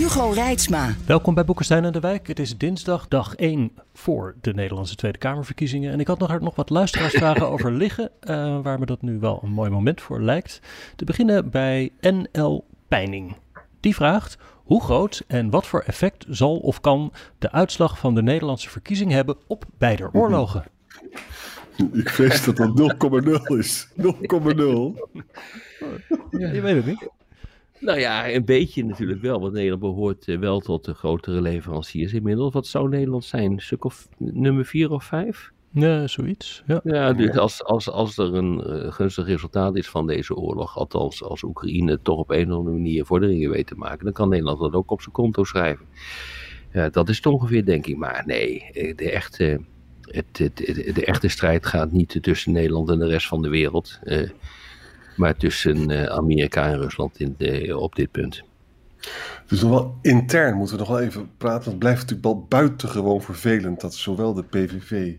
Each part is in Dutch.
Hugo Reitsma. Welkom bij Boekenstein en de Wijk. Het is dinsdag, dag 1 voor de Nederlandse Tweede Kamerverkiezingen. En ik had nog, nog wat luisteraarsvragen over liggen, uh, waar me dat nu wel een mooi moment voor lijkt. Te beginnen bij NL Peining. Die vraagt, hoe groot en wat voor effect zal of kan de uitslag van de Nederlandse verkiezing hebben op beide oorlogen? Ik vrees dat dat 0,0 is. 0,0. Ja, je weet het niet. Nou ja, een beetje natuurlijk wel. Want Nederland behoort eh, wel tot de grotere leveranciers inmiddels. Wat zou Nederland zijn? Stuk of nummer vier of vijf? Ja, zoiets. Ja, ja dus als, als, als er een uh, gunstig resultaat is van deze oorlog, althans als Oekraïne toch op een of andere manier vorderingen weet te maken, dan kan Nederland dat ook op zijn konto schrijven. Dat is het ongeveer, denk ik. Maar nee, eh, de echte, het, het, de echte strijd gaat niet tussen Nederland en de rest van de wereld. Uh, maar tussen uh, Amerika en Rusland in de, op dit punt. Dus nog wel intern moeten we nog wel even praten. Want het blijft natuurlijk wel buitengewoon vervelend dat zowel de PVV.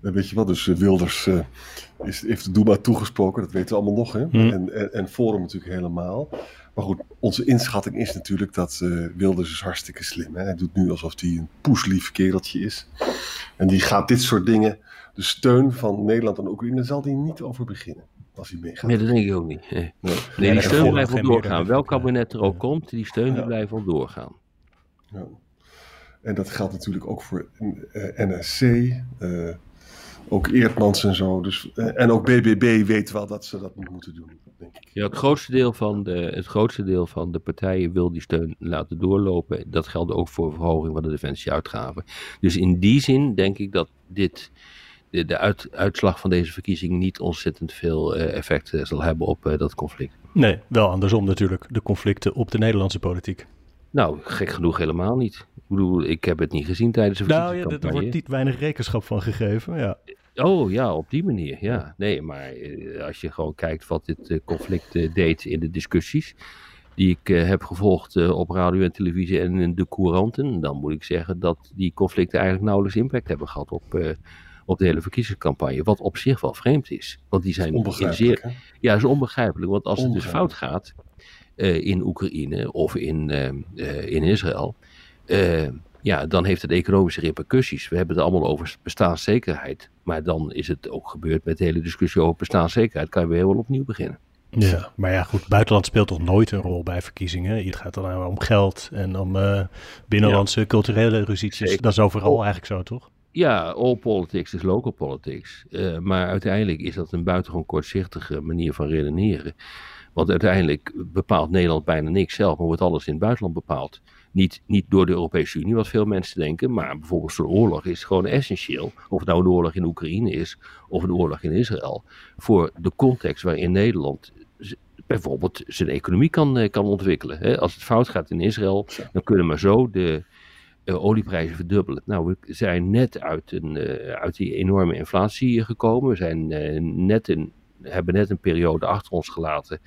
Weet je wel, dus Wilders uh, is, heeft de Doema toegesproken, dat weten we allemaal nog. Hè? Hmm. En, en, en Forum natuurlijk helemaal. Maar goed, onze inschatting is natuurlijk dat uh, Wilders is hartstikke slim. Hè? Hij doet nu alsof hij een poeslief kereltje is. En die gaat dit soort dingen, de steun van Nederland en Oekraïne, zal hij niet over beginnen als hij meegaat. Nee, dat denk ik ook niet. Nee, nee. nee die steun blijft wel doorgaan. Welk kabinet er ook komt, die steun die blijft wel doorgaan. Ja. En dat geldt natuurlijk ook voor uh, NSC, uh, ook Eertmans en zo. Dus, uh, en ook BBB weet wel dat ze dat niet moeten doen, denk ik. Ja, het grootste, deel van de, het grootste deel van de partijen wil die steun laten doorlopen. Dat geldt ook voor verhoging van de defensieuitgaven. Dus in die zin denk ik dat dit de, de uit, uitslag van deze verkiezing niet ontzettend veel uh, effect uh, zal hebben op uh, dat conflict. Nee, wel andersom natuurlijk, de conflicten op de Nederlandse politiek. Nou, gek genoeg helemaal niet. Ik bedoel, ik heb het niet gezien tijdens de verkiezingscampagne. Nou ja, er wordt niet weinig rekenschap van gegeven, ja. Oh ja, op die manier, ja. Nee, maar als je gewoon kijkt wat dit conflict deed in de discussies die ik heb gevolgd op radio en televisie en in de couranten, dan moet ik zeggen dat die conflicten eigenlijk nauwelijks impact hebben gehad op, op de hele verkiezingscampagne. Wat op zich wel vreemd is. Want die zijn in zeer. Ja, dat is onbegrijpelijk. Want als het dus fout gaat uh, in Oekraïne of in, uh, uh, in Israël. ja, dan heeft het economische repercussies. We hebben het allemaal over bestaanszekerheid. Maar dan is het ook gebeurd met de hele discussie over bestaanszekerheid. Kan je weer helemaal opnieuw beginnen. Ja, maar ja, goed, buitenland speelt toch nooit een rol bij verkiezingen. Het gaat dan om geld en om binnenlandse ja. culturele ruzietjes. Dat is overal eigenlijk zo, toch? Ja, all politics is local politics. Uh, maar uiteindelijk is dat een buitengewoon kortzichtige manier van redeneren. Want uiteindelijk bepaalt Nederland bijna niks zelf, maar wordt alles in het buitenland bepaald. Niet, niet door de Europese Unie, wat veel mensen denken, maar bijvoorbeeld zo'n oorlog is gewoon essentieel. Of het nou een oorlog in Oekraïne is, of een oorlog in Israël. Voor de context waarin Nederland bijvoorbeeld zijn economie kan, kan ontwikkelen. Als het fout gaat in Israël, dan kunnen we zo de, olieprijzen verdubbelen. Nou, we zijn net uit, een, uh, uit die enorme inflatie gekomen. We zijn, uh, net in, hebben net een periode achter ons gelaten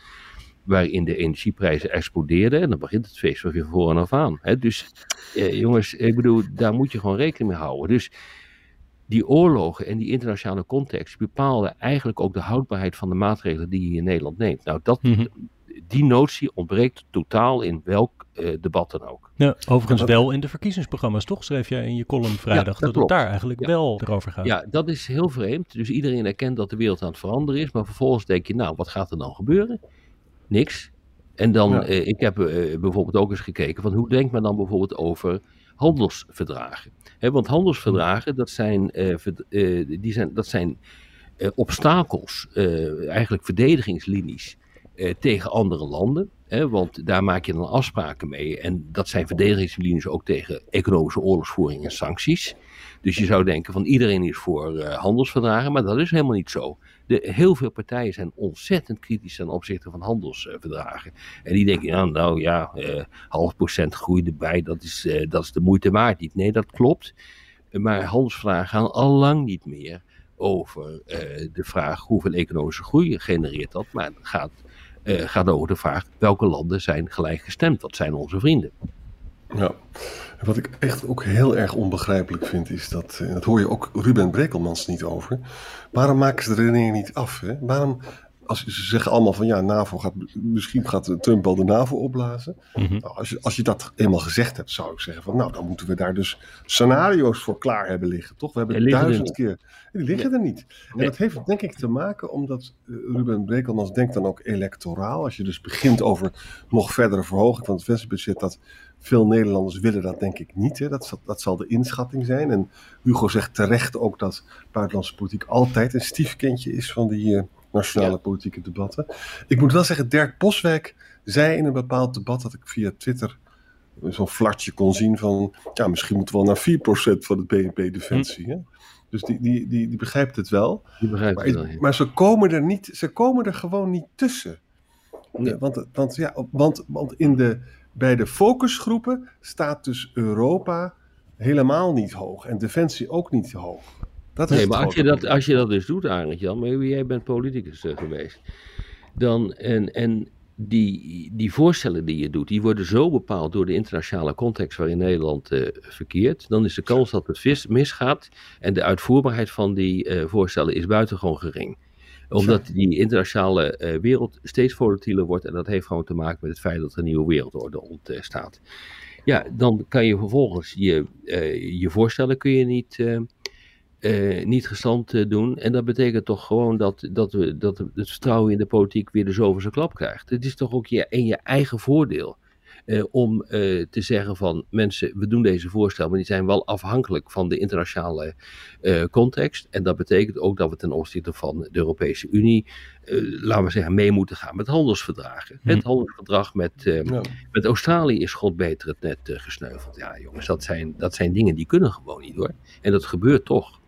waarin de energieprijzen explodeerden. En dan begint het feest weer van voren af aan. Hè? Dus jongens, ik bedoel, daar moet je gewoon rekening mee houden. Dus die oorlogen en die internationale context bepalen eigenlijk ook de houdbaarheid van de maatregelen die je in Nederland neemt. Nou, dat, -hmm. Die notie ontbreekt totaal in welk uh, debat dan ook. Ja, overigens wel in de verkiezingsprogramma's, toch? Schreef jij in je column vrijdag ja, dat, dat het daar eigenlijk ja. wel erover gaat. Ja, dat is heel vreemd. Dus iedereen erkent dat de wereld aan het veranderen is, maar vervolgens denk je, nou, wat gaat er dan gebeuren? Niks. En dan, ja. uh, ik heb uh, bijvoorbeeld ook eens gekeken van hoe denkt men dan bijvoorbeeld over handelsverdragen? He, want handelsverdragen, dat zijn, die zijn, dat zijn obstakels, eigenlijk verdedigingslinies tegen andere landen. Hè, want daar maak je dan afspraken mee. En dat zijn verdedigingslinies ook tegen economische oorlogsvoering en sancties. Dus je zou denken van iedereen is voor uh, handelsverdragen, maar dat is helemaal niet zo. De, heel veel partijen zijn ontzettend kritisch ten opzichte van handelsverdragen. En die denken, nou, nou ja, eh, half procent groei erbij, dat is, eh, dat is de moeite waard niet. Nee, dat klopt. Maar handelsverdragen gaan al lang niet meer over eh, de vraag hoeveel economische groei genereert dat. Maar het gaat, eh, gaat over de vraag welke landen zijn gelijkgestemd. Wat zijn onze vrienden? Ja, wat ik echt ook heel erg onbegrijpelijk vind is dat, en dat hoor je ook Ruben Brekelmans niet over, waarom maken ze de redenering niet af? Hè? Waarom, als ze zeggen allemaal van ja, NAVO gaat, misschien gaat Trump wel de NAVO opblazen. Mhm. Nou, als, je, als je dat eenmaal gezegd hebt, zou ik zeggen van nou, dan moeten we daar dus scenario's voor klaar hebben liggen, toch? We hebben er duizend keer, die liggen er niet. En Nee. dat heeft denk ik te maken omdat eh, Ruben Brekelmans denkt dan ook electoraal. Als je dus begint over nog verdere verhoging van het defensiebudget, dat veel Nederlanders willen dat denk ik niet. Hè. Dat, zal, dat zal de inschatting zijn. En Hugo zegt terecht ook dat buitenlandse politiek altijd een stiefkindje is van die eh, nationale Ja. politieke debatten. Ik moet wel zeggen, Dirk Boswijk zei in een bepaald debat dat ik via Twitter zo'n flartje kon zien van, ja, misschien moeten we wel naar 4% van het BNP defensie. Hè? Dus die, die, die, die begrijpt het wel. Die begrijpt Maar, het wel. ja. maar ze, komen er niet, ze komen er gewoon niet tussen. Nee. Want, want, ja, want, want in de, bij de focusgroepen staat dus Europa helemaal niet hoog. En Defensie ook niet hoog. Dat Nee, maar als je, dat, als je dat dus doet, Arend Jan, maar jij bent politicus eh, geweest, dan, en, en die, die voorstellen die je doet, die worden zo bepaald door de internationale context waarin Nederland eh, verkeert, dan is de kans dat het vis, misgaat en de uitvoerbaarheid van die eh, voorstellen is buitengewoon gering omdat die internationale wereld steeds volatieler wordt. En dat heeft gewoon te maken met het feit dat er een nieuwe wereldorde ontstaat. Ja, dan kan je vervolgens je, je voorstellen kun je niet, eh, niet gestand eh, doen. En dat betekent toch gewoon dat, dat, we, dat het vertrouwen in de politiek weer de zoveelste klap krijgt. Het is toch ook je, in je eigen voordeel. eh, om eh, te zeggen van mensen, we doen deze voorstellen, maar die zijn wel afhankelijk van de internationale eh, context. En dat betekent ook dat we ten opzichte van de Europese Unie, eh, laten we zeggen, mee moeten gaan met handelsverdragen. Hm. Het handelsverdrag met, eh, Ja. met Australië is god beter het net eh, gesneuveld. Ja jongens, dat zijn, dat zijn dingen die kunnen gewoon niet hoor. En dat gebeurt toch.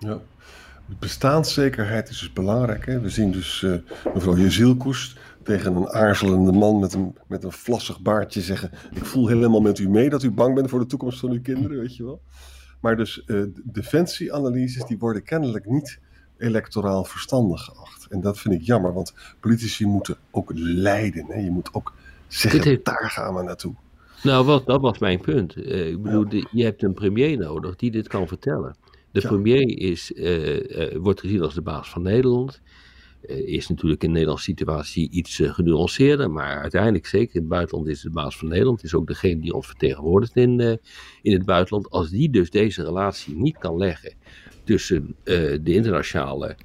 Ja. Bestaanszekerheid is dus belangrijk. Hè? We zien dus eh, mevrouw Jezielkoes tegen een aarzelende man met een, met een vlassig baardje zeggen... ik voel helemaal met u mee dat u bang bent voor de toekomst van uw kinderen, weet je wel. Maar dus eh defensieanalyses die worden kennelijk niet electoraal verstandig geacht. En dat vind ik jammer, want politici moeten ook leiden. Hè? Je moet ook zeggen, heeft- daar gaan we naartoe. Nou, wat, dat was mijn punt. Eh, ik bedoel, de- je hebt een premier nodig die dit kan vertellen. De Ja. premier is, eh, eh, wordt gezien als de baas van Nederland. Eh, is natuurlijk in de Nederlandse situatie iets genuanceerder, maar uiteindelijk zeker in het buitenland is de baas van Nederland. Is ook degene die ons vertegenwoordigt in, in het buitenland. Als die dus deze relatie niet kan leggen tussen de internationale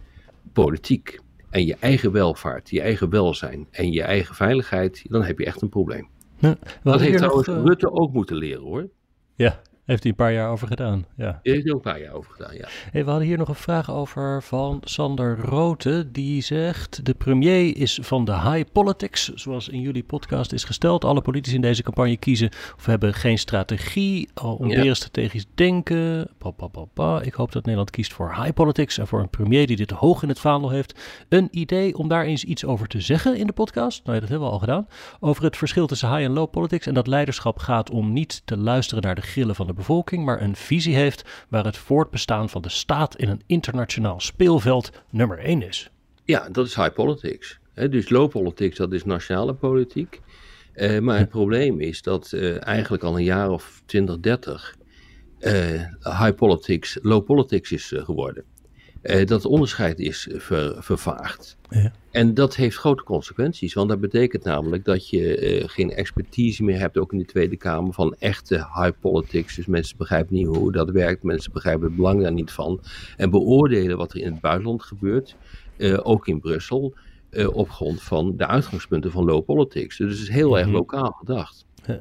politiek en je eigen welvaart, je eigen welzijn en je eigen veiligheid, dan heb je echt een probleem. Ja, Dat heeft trouwens nog, Rutte ook moeten leren hoor. ja, heeft hij een paar jaar over gedaan. Ja. Heeft hij ook een paar jaar over gedaan, ja. Hey, we hadden hier nog een vraag over van Sander Rote. Die zegt: De premier is van de high politics, zoals in jullie podcast is gesteld. Alle politici in deze campagne kiezen of hebben geen strategie, ontberen Ja. strategisch denken. Pa, pa, pa, pa. Ik hoop dat Nederland kiest voor high politics en voor een premier die dit hoog in het vaandel heeft. Een idee om daar eens iets over te zeggen in de podcast. Nou ja, dat hebben we al gedaan. Over het verschil tussen high en low politics. En dat leiderschap gaat om niet te luisteren naar de grillen van de bevolking, maar een visie heeft waar het voortbestaan van de staat in een internationaal speelveld nummer één is. Ja, dat is high politics. Dus low politics, dat is nationale politiek. Eh, maar het probleem is dat eh, eigenlijk al een jaar of 20, 30 eh, high politics low politics is geworden. Eh, dat onderscheid is ver- vervaagd. Ja. En dat heeft grote consequenties, want dat betekent namelijk dat je eh, geen expertise meer hebt, ook in de Tweede Kamer, van echte high politics. Dus mensen begrijpen niet hoe dat werkt, mensen begrijpen het belang daar niet van. En beoordelen wat er in het buitenland gebeurt, eh, ook in Brussel, eh, op grond van de uitgangspunten van low politics. Dus het is heel erg Mhm. lokaal gedacht. Ja.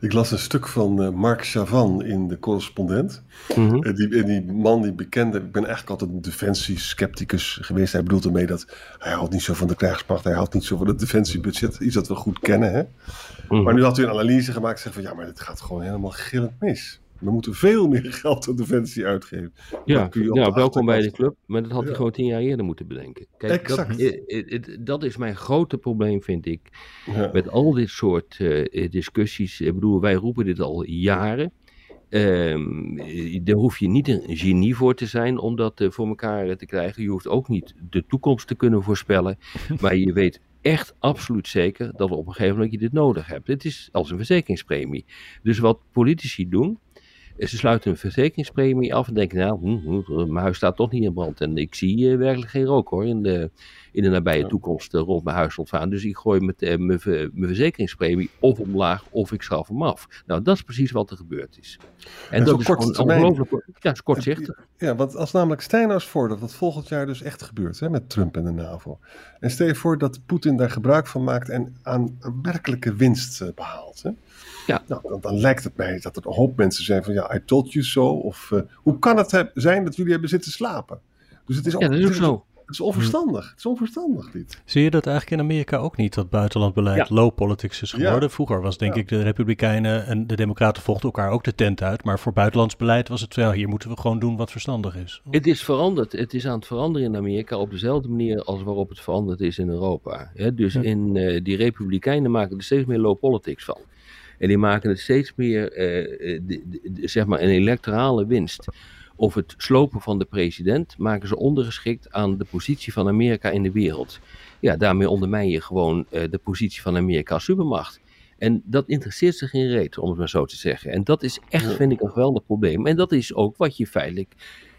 Ik las een stuk van eh, Mark Chavan in De Correspondent. Mhm. Die, en die man die bekende, ik ben eigenlijk altijd een defensie-scepticus geweest. Hij bedoelt ermee dat hij houdt niet zo van de krijgsmacht, hij houdt niet zo van het defensiebudget. Iets dat we goed kennen, hè. Mhm. Maar nu had u een analyse gemaakt en zegt van ja, maar dit gaat gewoon helemaal gillend mis. We moeten veel meer geld aan defensie uitgeven. Ja, de welkom bij de club. Maar dat had hij Ja. gewoon tien jaar eerder moeten bedenken. Kijk, dat, Exact. eh, eh, eh, dat is mijn grote probleem, vind ik. Ja. Met al dit soort eh, discussies. Ik bedoel, wij roepen dit al jaren. Ehm, eh, daar hoef je niet een genie voor te zijn om dat eh, voor elkaar te krijgen. Je hoeft ook niet de toekomst te kunnen voorspellen. maar je weet echt absoluut zeker dat op een gegeven moment je dit nodig hebt. Het is als een verzekeringspremie. Dus wat politici doen. Eh, Ze sluiten een verzekeringspremie af en denken, nou, hm, hm, mijn huis staat toch niet in brand. En ik zie eh, werkelijk geen rook hoor, in de, in de nabije Ja. toekomst eh, rond mijn huis ontvaan. Dus ik gooi met, eh, mijn, mijn verzekeringspremie of omlaag of ik schaf hem af. Nou, dat is precies wat er gebeurd is. En dat is gewoon ongelooflijk. Ja, is kortzichtig. Ja, want als namelijk stel je nou voor dat volgend jaar dus echt gebeurt hè, met Trump en de NAVO. En stel je voor dat Poetin daar gebruik van maakt en aan werkelijke winst eh, behaalt. Hè? Ja. Nou, dan, dan lijkt het mij dat er een hoop mensen zijn van ja, I told you so. Of eh, hoe kan het heb- zijn dat jullie hebben zitten slapen? Dus het is, Ja, dat is ook zo. Het is onverstandig. Het is onverstandig dit. Zie je dat eigenlijk in Amerika ook niet, dat buitenlandbeleid Ja. low politics is geworden? Ja. Vroeger was denk Ja. ik de Republikeinen en de Democraten vochten elkaar ook de tent uit. Maar voor buitenlands beleid was het wel, hier moeten we gewoon doen wat verstandig is. Het is veranderd. Het is aan het veranderen in Amerika op dezelfde manier als waarop het veranderd is in Europa. Hè, dus Ja. in, eh, die republikeinen maken er steeds meer low politics van. En die maken het steeds meer, eh, eh, de- de- de- zeg maar, een electorale winst. Of het slopen van de president maken ze ondergeschikt aan de positie van Amerika in de wereld. Ja, daarmee ondermijn je gewoon eh, de positie van Amerika als supermacht. En dat interesseert zich geen reet, om het maar zo te zeggen. En dat is echt, vind ik, een geweldig probleem. En dat is ook wat je feitelijk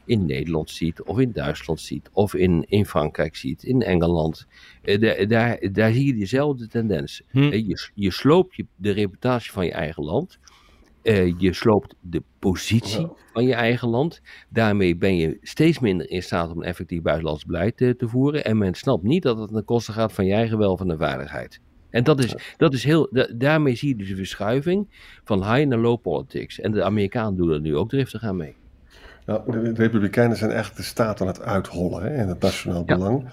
in Nederland ziet, of in Duitsland ziet, of in, in Frankrijk ziet, in Engeland. Eh, daar, daar, daar zie je dezelfde tendens. Hm. Eh, je, je sloopt je, de reputatie van je eigen land. Eh, je sloopt de positie van je eigen land. Daarmee ben je steeds minder in staat om een effectief buitenlands beleid eh, te voeren. En men snapt niet dat het ten koste gaat van je eigen welvaart en veiligheid. En dat is, dat is heel, da- daarmee zie je dus een verschuiving van high naar low politics. En de Amerikanen doen er nu ook driftig aan mee. Nou, de, Republikeinen zijn eigenlijk de staat aan het uithollen hè, in het nationaal Ja. belang.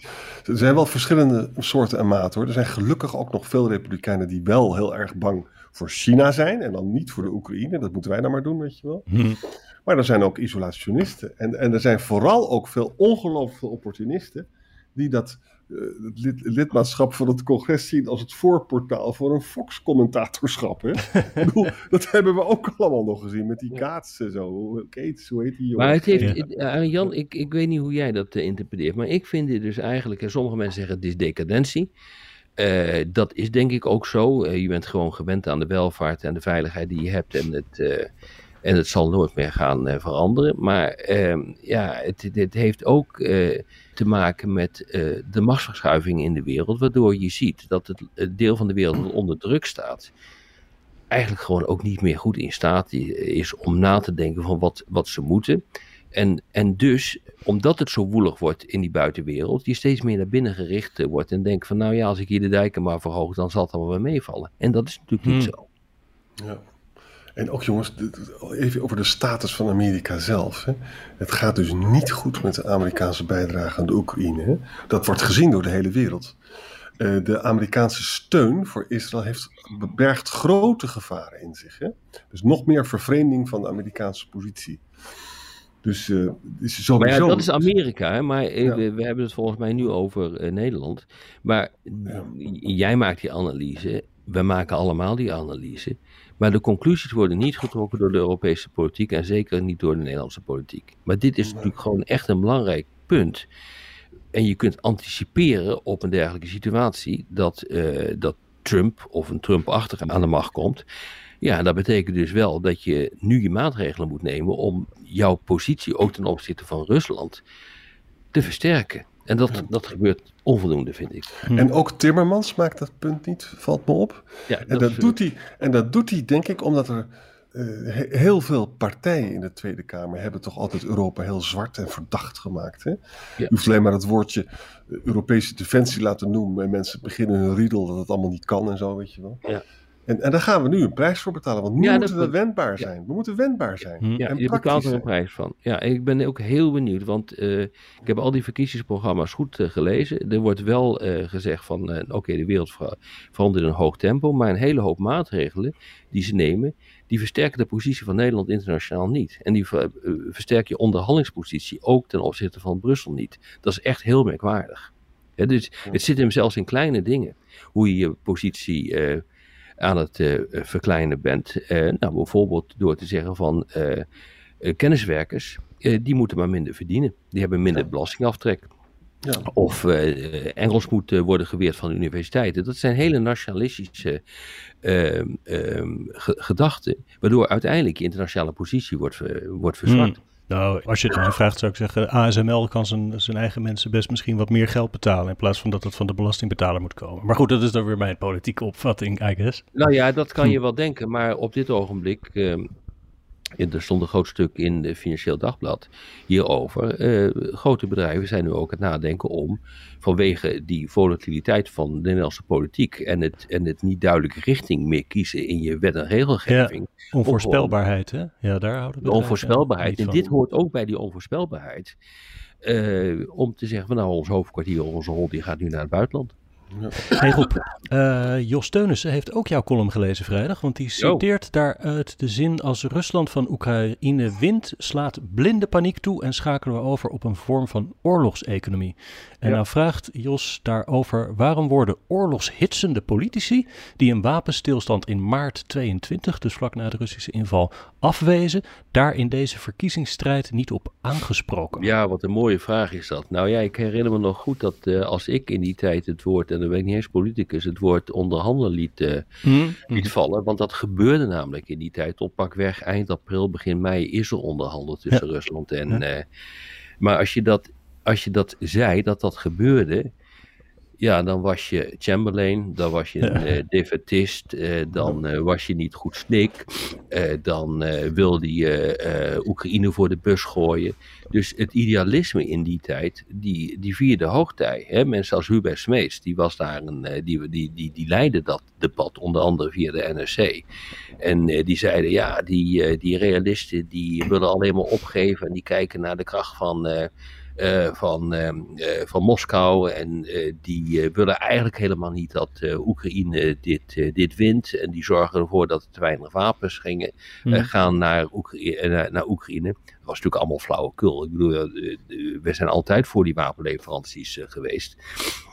Er zijn wel verschillende soorten en maten hoor. Er zijn gelukkig ook nog veel Republikeinen die wel heel erg bang voor China zijn. En dan niet voor de Oekraïne. Dat moeten wij dan maar doen, weet je wel. Hm. Maar er zijn ook isolationisten. En, en er zijn vooral ook veel ongelooflijk veel opportunisten die dat het lid- lidmaatschap van het congres zien als het voorportaal voor een Fox-commentatorschap. hè. Ik bedoel, dat hebben we ook allemaal nog gezien met die Kaats en zo. Hoe- Keets, hoe heet die jongen? Maar het heeft, Ja. het- eh, Jan, ik, ik weet niet hoe jij dat eh, interpreteert, maar ik vind dit dus eigenlijk, en sommige mensen zeggen het is decadentie. Eh, dat is denk ik ook zo. Eh, je bent gewoon gewend aan de welvaart en de veiligheid die je hebt en het, eh, en het zal nooit meer gaan eh, veranderen. Maar ehm, ja, het, het heeft ook eh, te maken met eh, de machtsverschuiving in de wereld, waardoor je ziet dat het, het deel van de wereld dat onder druk staat, eigenlijk gewoon ook niet meer goed in staat is om na te denken van wat, wat ze moeten. En, en dus, omdat het zo woelig wordt in die buitenwereld, je steeds meer naar binnen gericht wordt en denkt van nou ja, als ik hier de dijken maar verhoog, dan zal het allemaal wel meevallen. En dat is natuurlijk niet Hmm. zo. Ja. En ook jongens, even over de status van Amerika zelf. Hè. Het gaat dus niet goed met de Amerikaanse bijdrage aan de Oekraïne. Hè. Dat wordt gezien door de hele wereld. Eh, de Amerikaanse steun voor Israël heeft bergt grote gevaren in zich. Hè. Dus nog meer vervreemding van de Amerikaanse positie. Dus eh is. Maar ja, dat is Amerika, hè? maar eh, Ja. we, we hebben het volgens mij nu over Nederland. Maar Ja. jij maakt die analyse, we maken allemaal die analyse. Maar de conclusies worden niet getrokken door de Europese politiek en zeker niet door de Nederlandse politiek. Maar dit is natuurlijk gewoon echt een belangrijk punt. En je kunt anticiperen op een dergelijke situatie dat, eh, dat Trump of een Trump-achtige aan de macht komt. Ja, dat betekent dus wel dat je nu je maatregelen moet nemen om jouw positie ook ten opzichte van Rusland te versterken. En dat, Ja. dat gebeurt onvoldoende, vind ik. En ook Timmermans maakt dat punt niet, valt me op. Ja, En dat, doet hij, en dat doet hij, denk ik, omdat er eh, he- heel veel partijen in de Tweede Kamer hebben toch altijd Europa heel zwart en verdacht gemaakt. Hè? Je hoeft alleen maar het woordje eh, Europese defensie laten noemen en mensen beginnen hun riedel dat het allemaal niet kan en zo, weet je wel. Ja. En, en daar gaan we nu een prijs voor betalen, want nu Ja, moeten dat- we wendbaar ja. zijn. We moeten wendbaar zijn. Ja, en je betaalt er een prijs van. Ja, en ik ben ook heel benieuwd, want eh, ik heb al die verkiezingsprogramma's goed eh, gelezen. Er wordt wel eh, gezegd van, eh, oké, de wereld ver- verandert in een hoog tempo, maar een hele hoop maatregelen die ze nemen, die versterken de positie van Nederland internationaal niet. En die ver- versterken je onderhandelingspositie ook ten opzichte van Brussel niet. Dat is echt heel merkwaardig. Hè, dus het zit hem zelfs in kleine dingen. Hoe je je positie eh, aan het eh, verkleinen bent. Eh, nou, bijvoorbeeld door te zeggen van eh, kenniswerkers, die moeten maar minder verdienen. Die hebben minder belastingaftrek. Ja. Of Engels moet worden geweerd van de universiteiten. Dat zijn hele nationalistische ge- gedachten. Waardoor uiteindelijk je internationale positie wordt, wordt verzwakt. Nou, als je het mij vraagt, zou ik zeggen: ASML kan zijn, zijn eigen mensen best misschien wat meer geld betalen. In plaats van dat het van de belastingbetaler moet komen. Maar goed, dat is dan weer mijn politieke opvatting, I guess. Nou ja, dat kan je wel denken, maar op dit ogenblik. ehm, er stond een groot stuk in het Financieel Dagblad hierover. Eh, grote bedrijven zijn nu ook aan het nadenken om, vanwege die volatiliteit van de Nederlandse politiek en het, en het niet duidelijke richting meer kiezen in je wet en regelgeving, Onvoorspelbaarheid, hè? Ja, daar houden we de onvoorspelbaarheid. En dit hoort ook bij die onvoorspelbaarheid. eh, om te zeggen, van, nou, ons hoofdkwartier, onze rol, die gaat nu naar het buitenland. Hey Rob, eh, Jos Teunissen heeft ook jouw column gelezen vrijdag, want die citeert daaruit de zin als Rusland van Oekraïne wint, slaat blinde paniek toe en schakelen we over op een vorm van oorlogseconomie. En Ja. nou vraagt Jos daarover waarom worden oorlogshitsende politici die een wapenstilstand in maart 22, dus vlak na de Russische inval, afwezen, daar in deze verkiezingsstrijd niet op aangesproken? Ja, wat een mooie vraag is dat. Nou ja, ik herinner me nog goed dat eh, als ik in die tijd het woord, en ik niet eens politicus, het woord onderhandelen liet, liet vallen. Want dat gebeurde namelijk in die tijd. Tot pakweg eind april, begin mei is er onderhandeld tussen Rusland en... Ja. eh, maar als je, dat, als je dat zei, dat dat gebeurde... Ja, dan was je Chamberlain, dan was je een Ja. eh, defaitist, eh, dan eh, was je niet goed snik, dan wilde je Oekraïne voor de bus gooien. Dus het idealisme in die tijd, die, die vierde hoogtij. Hè? Mensen als Hubert Smeets, die, was daar een, die, die, die, die leidde dat debat, onder andere via de NRC. En die zeiden, ja, die, die realisten die willen alleen maar opgeven en die kijken naar de kracht van... eh, van, eh, eh, van Moskou. En eh, die willen eigenlijk helemaal niet dat Oekraïne dit, dit wint. En die zorgen ervoor dat er te weinig wapens gingen, Hm. eh, gaan naar, naar Oekraïne. Was natuurlijk allemaal flauwekul. Ik bedoel, eh, eh, we zijn altijd voor die wapenleveranties eh, geweest.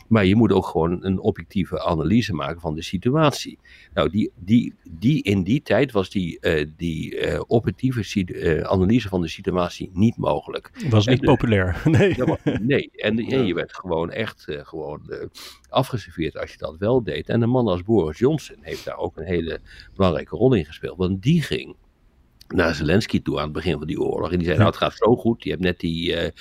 Maar je moet ook gewoon een objectieve analyse maken van de situatie. Nou, die, die, die, in die tijd was die, die objectieve analyse van de situatie niet mogelijk. Was niet de- populair. Nee. Ja, maar- nee, en, en je werd gewoon echt gewoon, afgeserveerd als je dat wel deed. En een man als Boris Johnson heeft daar ook een hele belangrijke rol in gespeeld. Want die ging naar Zelensky toe aan het begin van die oorlog. En die zei, nou het gaat zo goed. Je hebt net die, eh,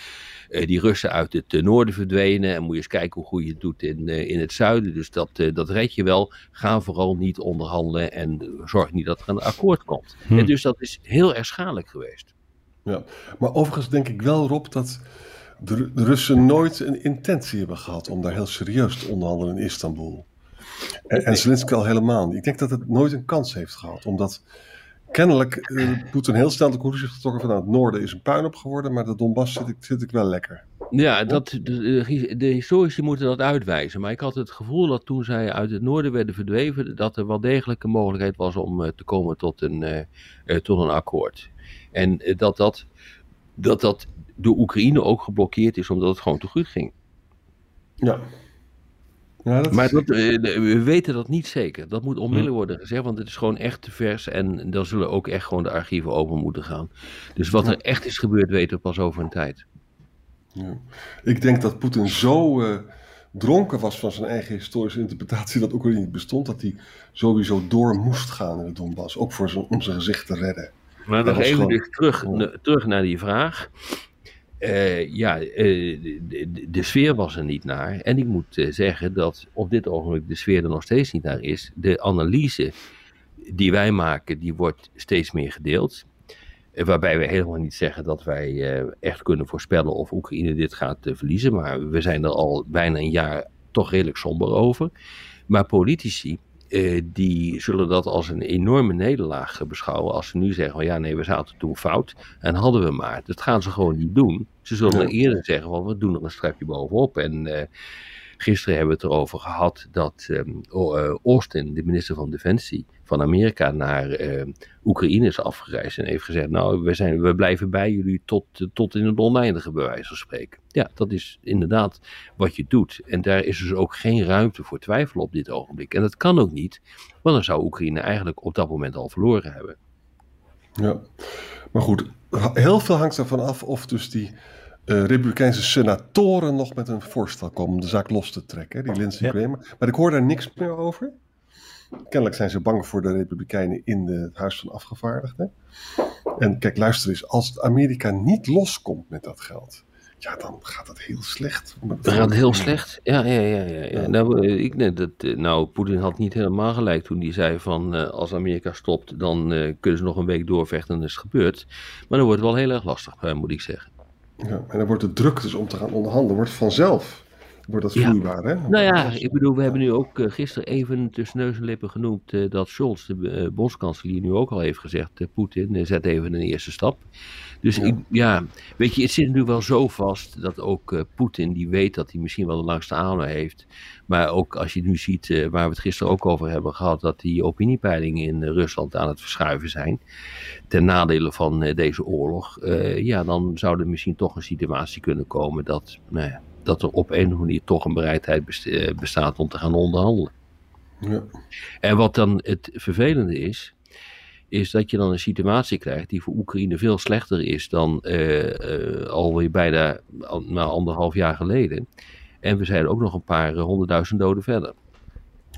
eh, die Russen uit het eh, noorden verdwenen. En moet je eens kijken hoe goed je het doet in, eh, in het zuiden. Dus dat, eh, dat red je wel. Ga vooral niet onderhandelen en zorg niet dat er een akkoord komt. Hm. En dus dat is heel erg schadelijk geweest. Ja. Maar overigens denk ik wel, Rob, dat de Russen nooit een intentie hebben gehad om daar heel serieus te onderhandelen in Istanbul. En, en Zelensky al helemaal niet. Ik denk dat het nooit een kans heeft gehad, omdat kennelijk eh, Poetin heel snel de conclusie heeft getrokken van nou, het noorden is een puinhoop geworden, maar de Donbass zit ik, zit ik wel lekker. Ja, dat, de, historici moeten dat uitwijzen. Maar ik had het gevoel dat toen zij uit het noorden werden verdweven, dat er wel degelijk een mogelijkheid was om eh, te komen tot een, eh, tot een akkoord. En dat, dat, dat dat door Oekraïne ook geblokkeerd is, omdat het gewoon te goed ging. Ja. Ja dat Maar dat, eh, we weten dat niet zeker. Dat moet onmiddellijk worden gezegd, want het is gewoon echt te vers. En dan zullen ook echt gewoon de archieven open moeten gaan. Dus wat er echt is gebeurd, weten we pas over een tijd. Ja. Ik denk dat Poetin zo eh, dronken was van zijn eigen historische interpretatie dat Oekraïne niet bestond, dat hij sowieso door moest gaan in de Donbass, ook voor zijn, om zijn gezicht te redden. Maar nog even gewoon- terug, terug naar die vraag. Eh, ja, eh, de, sfeer was er niet naar. En ik moet eh, zeggen dat op dit ogenblik de sfeer er nog steeds niet naar is. De analyse die wij maken, die wordt steeds meer gedeeld. Waarbij we helemaal niet zeggen dat wij echt kunnen voorspellen of Oekraïne dit gaat verliezen. Maar we zijn er al bijna een jaar toch redelijk somber over. Maar politici eh, die zullen dat als een enorme nederlaag beschouwen als ze nu zeggen van ja nee we zaten toen fout en hadden we maar. Dat gaan ze gewoon niet doen. Ze zullen eerder zeggen van we doen er een streepje bovenop en uh, Gisteren hebben we het erover gehad dat um, Austin, de minister van Defensie van Amerika, naar uh, Oekraïne is afgereisd en heeft gezegd: Nou, we, zijn, we blijven bij jullie tot, tot in het oneindige, bij wijze van spreken. Ja, dat is inderdaad wat je doet. En daar is dus ook geen ruimte voor twijfel op dit ogenblik. En dat kan ook niet, want dan zou Oekraïne eigenlijk op dat moment al verloren hebben. Ja, maar goed, heel veel hangt ervan af of dus die uh, Republikeinse senatoren nog met een voorstel komen om de zaak los te trekken, die Lindsey Kramer. Maar ik hoor daar niks meer over. Kennelijk zijn ze bang voor de Republikeinen in de, het Huis van Afgevaardigden. En kijk, luister eens, als Amerika niet loskomt met dat geld, ja, dan gaat het heel slecht. Dan gaat het heel slecht. Ja, ja, ja. ja, ja. Nou, eh, ik, nee, dat, eh, nou, Poetin had niet helemaal gelijk toen hij zei van als Amerika stopt, dan kunnen ze nog een week doorvechten en is het gebeurd. Maar dan wordt het wel heel erg lastig, moet ik zeggen. Ja, en dan wordt de druk dus om te gaan onderhandelen, wordt vanzelf wordt dat vloeibaar, hè? Nou ja, ik bedoel, we hebben nu ook uh, gisteren even tussen neus en lippen genoemd uh, dat Scholz, de uh, bondskanselier, nu ook al heeft gezegd, Poetin, zet even een eerste stap. Dus ja. Ik, ja, weet je, het zit nu wel zo vast dat ook Poetin, die weet dat hij misschien wel de langste adem heeft. Maar ook als je nu ziet, waar we het gisteren ook over hebben gehad, dat die opiniepeilingen in Rusland aan het verschuiven zijn, ten nadele van deze oorlog, ja, dan zou er misschien toch een situatie kunnen komen dat, nou ja, dat er op een of andere manier toch een bereidheid eh, bestaat om te gaan onderhandelen. Ja. En wat dan het vervelende is, is dat je dan een situatie krijgt die voor Oekraïne veel slechter is dan uh, uh, alweer bijna na anderhalf jaar geleden. En we zijn ook nog een paar honderdduizend doden verder.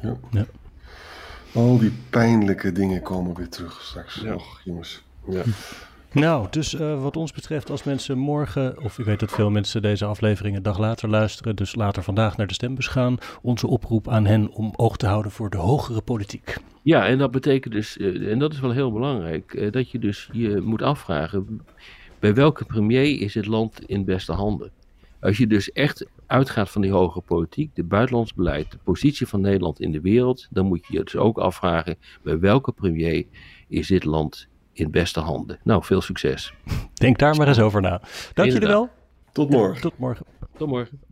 Ja. ja. Al die pijnlijke dingen komen weer terug straks. Ja. Och, jongens. Ja. Nou, dus uh, wat ons betreft, als mensen morgen, of ik weet dat veel mensen deze aflevering een dag later luisteren, dus later vandaag naar de stembus gaan, onze oproep aan hen om oog te houden voor de hogere politiek. Ja, en dat betekent dus, uh, en dat is wel heel belangrijk, uh, dat je dus je moet afvragen, bij welke premier is het land in beste handen? Als je dus echt uitgaat van die hogere politiek, de buitenlands beleid, de positie van Nederland in de wereld, dan moet je je dus ook afvragen, bij welke premier is dit land in beste handen. Nou, veel succes. Denk daar maar eens over na. Dank jullie wel. Tot morgen. Tot morgen. Tot morgen.